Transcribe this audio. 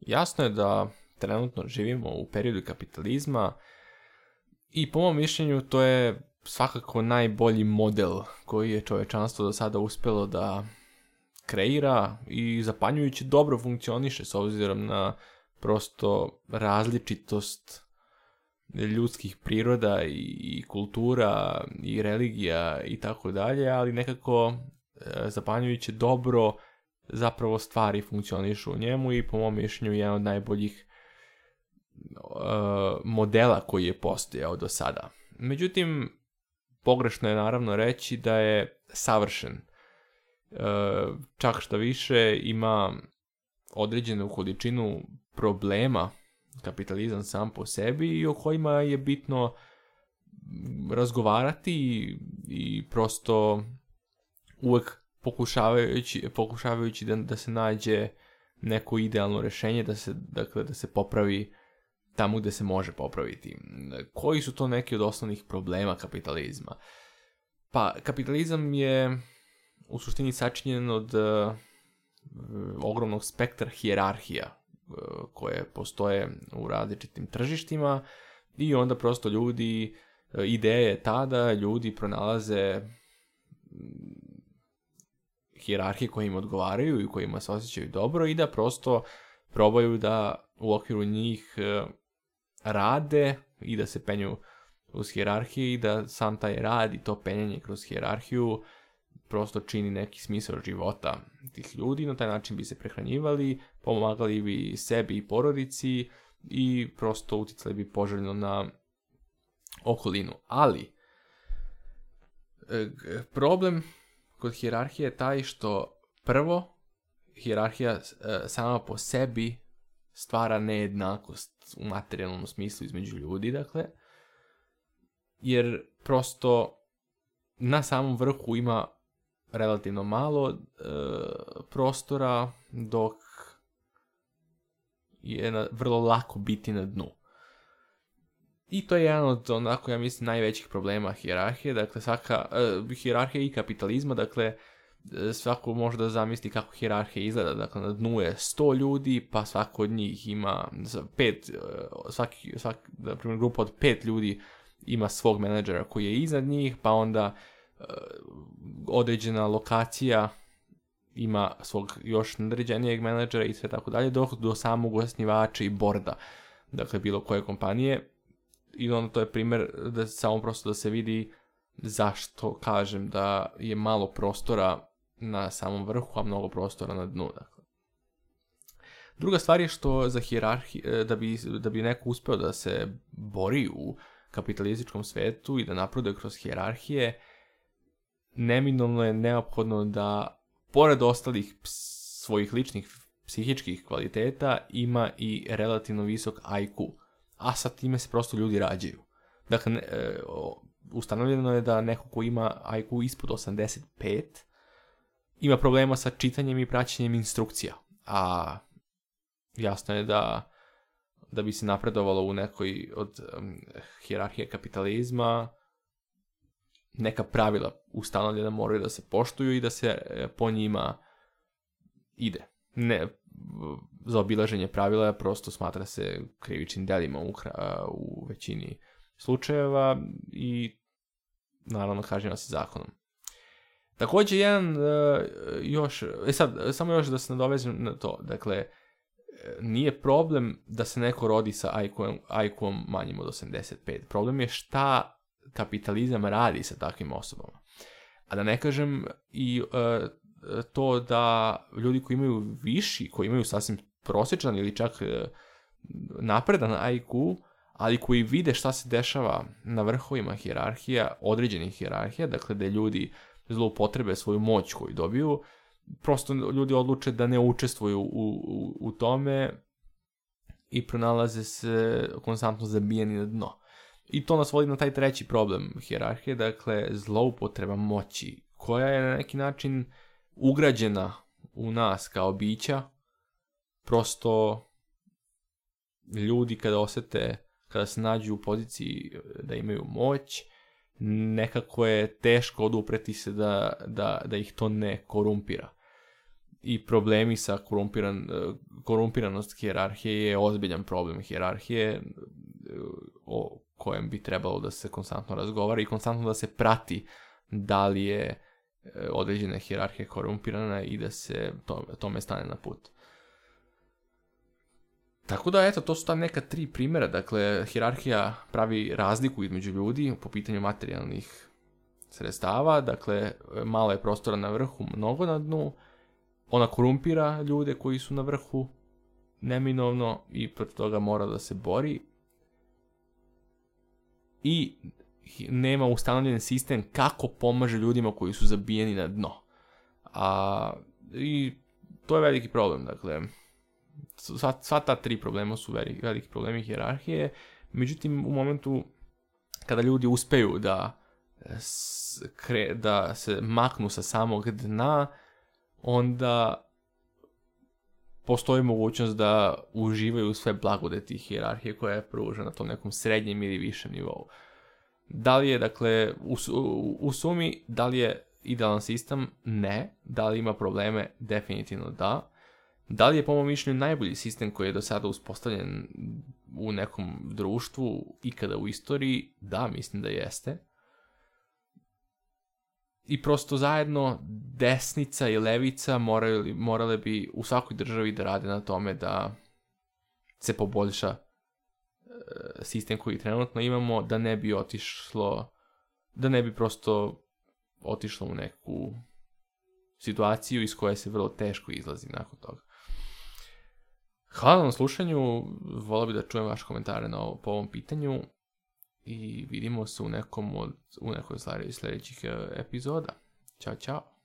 Jasno je da trenutno živimo u periodu kapitalizma i po mom mišljenju to je svakako najbolji model koji je čovečanstvo do sada uspjelo da kreira i zapanjujući dobro funkcioniše s obzirom na prosto različitost ljudskih priroda i kultura i religija i tako dalje, ali nekako e, zapanjujući dobro zapravo stvari funkcionišu u njemu i po mom mišljenju jedan od najboljih e, modela koji je postojao do sada. Međutim, pogrešno je naravno reći da je savršen. E, čak što više ima određenu količinu problema kapitalizam sam po sebi i o kojima je bitno razgovarati i prosto uvek pokušavajući, pokušavajući da, da se nađe neko idealno rješenje da se, dakle, da se popravi tamo gdje se može popraviti. Koji su to neki od osnovnih problema kapitalizma? Pa, kapitalizam je u suštini sačinjen od e, ogromnog spektra hijerarhija e, koje postoje u različitim tržištima i onda prosto ljudi, e, ideje tada, je ljudi pronalaze hijerarhije koje im odgovaraju i kojima se osjećaju dobro i da prosto probaju da u okviru njih e, rade i da se penju uz hijerarhiju i da sam taj rad i to penjanje kroz hijerarhiju prosto čini neki smisao života tih ljudi, na taj način bi se prehranjivali, pomagali bi sebi i porodici i prosto utjecali bi poželjno na okolinu. Ali, e, problem kod hjerarhije je taj što prvo, hjerarhija e, sama po sebi stvara nejednakost u materijalnom smislu između ljudi, dakle, jer prosto na samom vrhu ima relativno malo e, prostora, dok je na, vrlo lako biti na dnu. I to je jedan od onako, ja mislim, najvećih problema hierarhije. dakle svaka, uh, i kapitalizma, dakle eh, svako može da zamisli kako hijerarhija izgleda, dakle na dnu je 100 ljudi, pa svako od njih ima pet, eh, svaki, na primjer, grupa od pet ljudi ima svog menadžera koji je iznad njih, pa onda određena lokacija ima svog još nadređenijeg menadžera i sve tako dalje, dok do samog osnivača i borda, dakle bilo koje kompanije, i onda to je primjer da samo prosto da se vidi zašto kažem da je malo prostora na samom vrhu, a mnogo prostora na dnu. Dakle. Druga stvar je što za hierarhi e, da, bi, da bi neko uspeo da se bori u kapitalističkom svetu i da napreduje kroz hijerarhije neminovno je neophodno da pored ostalih svojih ličnih psihičkih kvaliteta ima i relativno visok IQ a sa time se prosto ljudi rađaju. Dakle, e, ustanovljeno je da neko ko ima IQ ispod 85 ima problema sa čitanjem i praćenjem instrukcija. A jasno je da da bi se napredovalo u nekoj od um, hjerarhije kapitalizma, neka pravila ustanovljena moraju da se poštuju i da se e, po njima ide. Ne, za obilaženje pravila prosto smatra se krivičnim delima u, u većini slučajeva i naravno kažnjava se zakonom. Također jedan e, još, e samo još da se nadovezim na to, dakle, e, nije problem da se neko rodi sa IQ-om manjim od 85. Problem je šta kapitalizam radi sa takvim osobama. A da ne kažem i e, to da ljudi koji imaju viši, koji imaju sasvim prosječan ili čak e, napredan IQ, ali koji vide šta se dešava na vrhovima hjerarhija, određenih hjerarhija, dakle da ljudi zloupotrebe svoju moć koju dobiju, prosto ljudi odluče da ne učestvuju u, u, tome i pronalaze se konstantno zabijeni na dno. I to nas vodi na taj treći problem hjerarhije, dakle zloupotreba moći, koja je na neki način ugrađena u nas kao bića, prosto ljudi kada osjete, kada se nađu u poziciji da imaju moć, nekako je teško odupreti se da, da, da ih to ne korumpira. I problemi sa korumpiran, korumpiranost hjerarhije je ozbiljan problem hjerarhije o kojem bi trebalo da se konstantno razgovara i konstantno da se prati da li je E, određene hjerarhije korumpirana i da se tome, tome stane na put. Tako da, eto, to su ta neka tri primjera. Dakle, hjerarhija pravi razliku između ljudi po pitanju materijalnih sredstava. Dakle, malo je prostora na vrhu, mnogo na dnu. Ona korumpira ljude koji su na vrhu neminovno i protiv toga mora da se bori. I nema ustanovljen sistem kako pomaže ljudima koji su zabijeni na dno. A, I to je veliki problem, dakle, sva, ta tri problema su veliki, veliki problemi hjerarhije, međutim u momentu kada ljudi uspeju da, da se maknu sa samog dna, onda postoji mogućnost da uživaju sve blagode tih hjerarhije koja je pružena na tom nekom srednjem ili višem nivou. Da li je, dakle, u, u, sumi, da li je idealan sistem? Ne. Da li ima probleme? Definitivno da. Da li je po mom mišljenju najbolji sistem koji je do sada uspostavljen u nekom društvu ikada u istoriji? Da, mislim da jeste. I prosto zajedno desnica i levica morali, morale bi u svakoj državi da rade na tome da se poboljša sistem koji trenutno imamo da ne bi otišlo, da ne bi prosto otišlo u neku situaciju iz koje se vrlo teško izlazi nakon toga. Hvala na slušanju, volio bih da čujem vaše komentare na ovo, po ovom pitanju i vidimo se u, nekom od, u nekoj sljedećih e, epizoda. Ćao, ćao!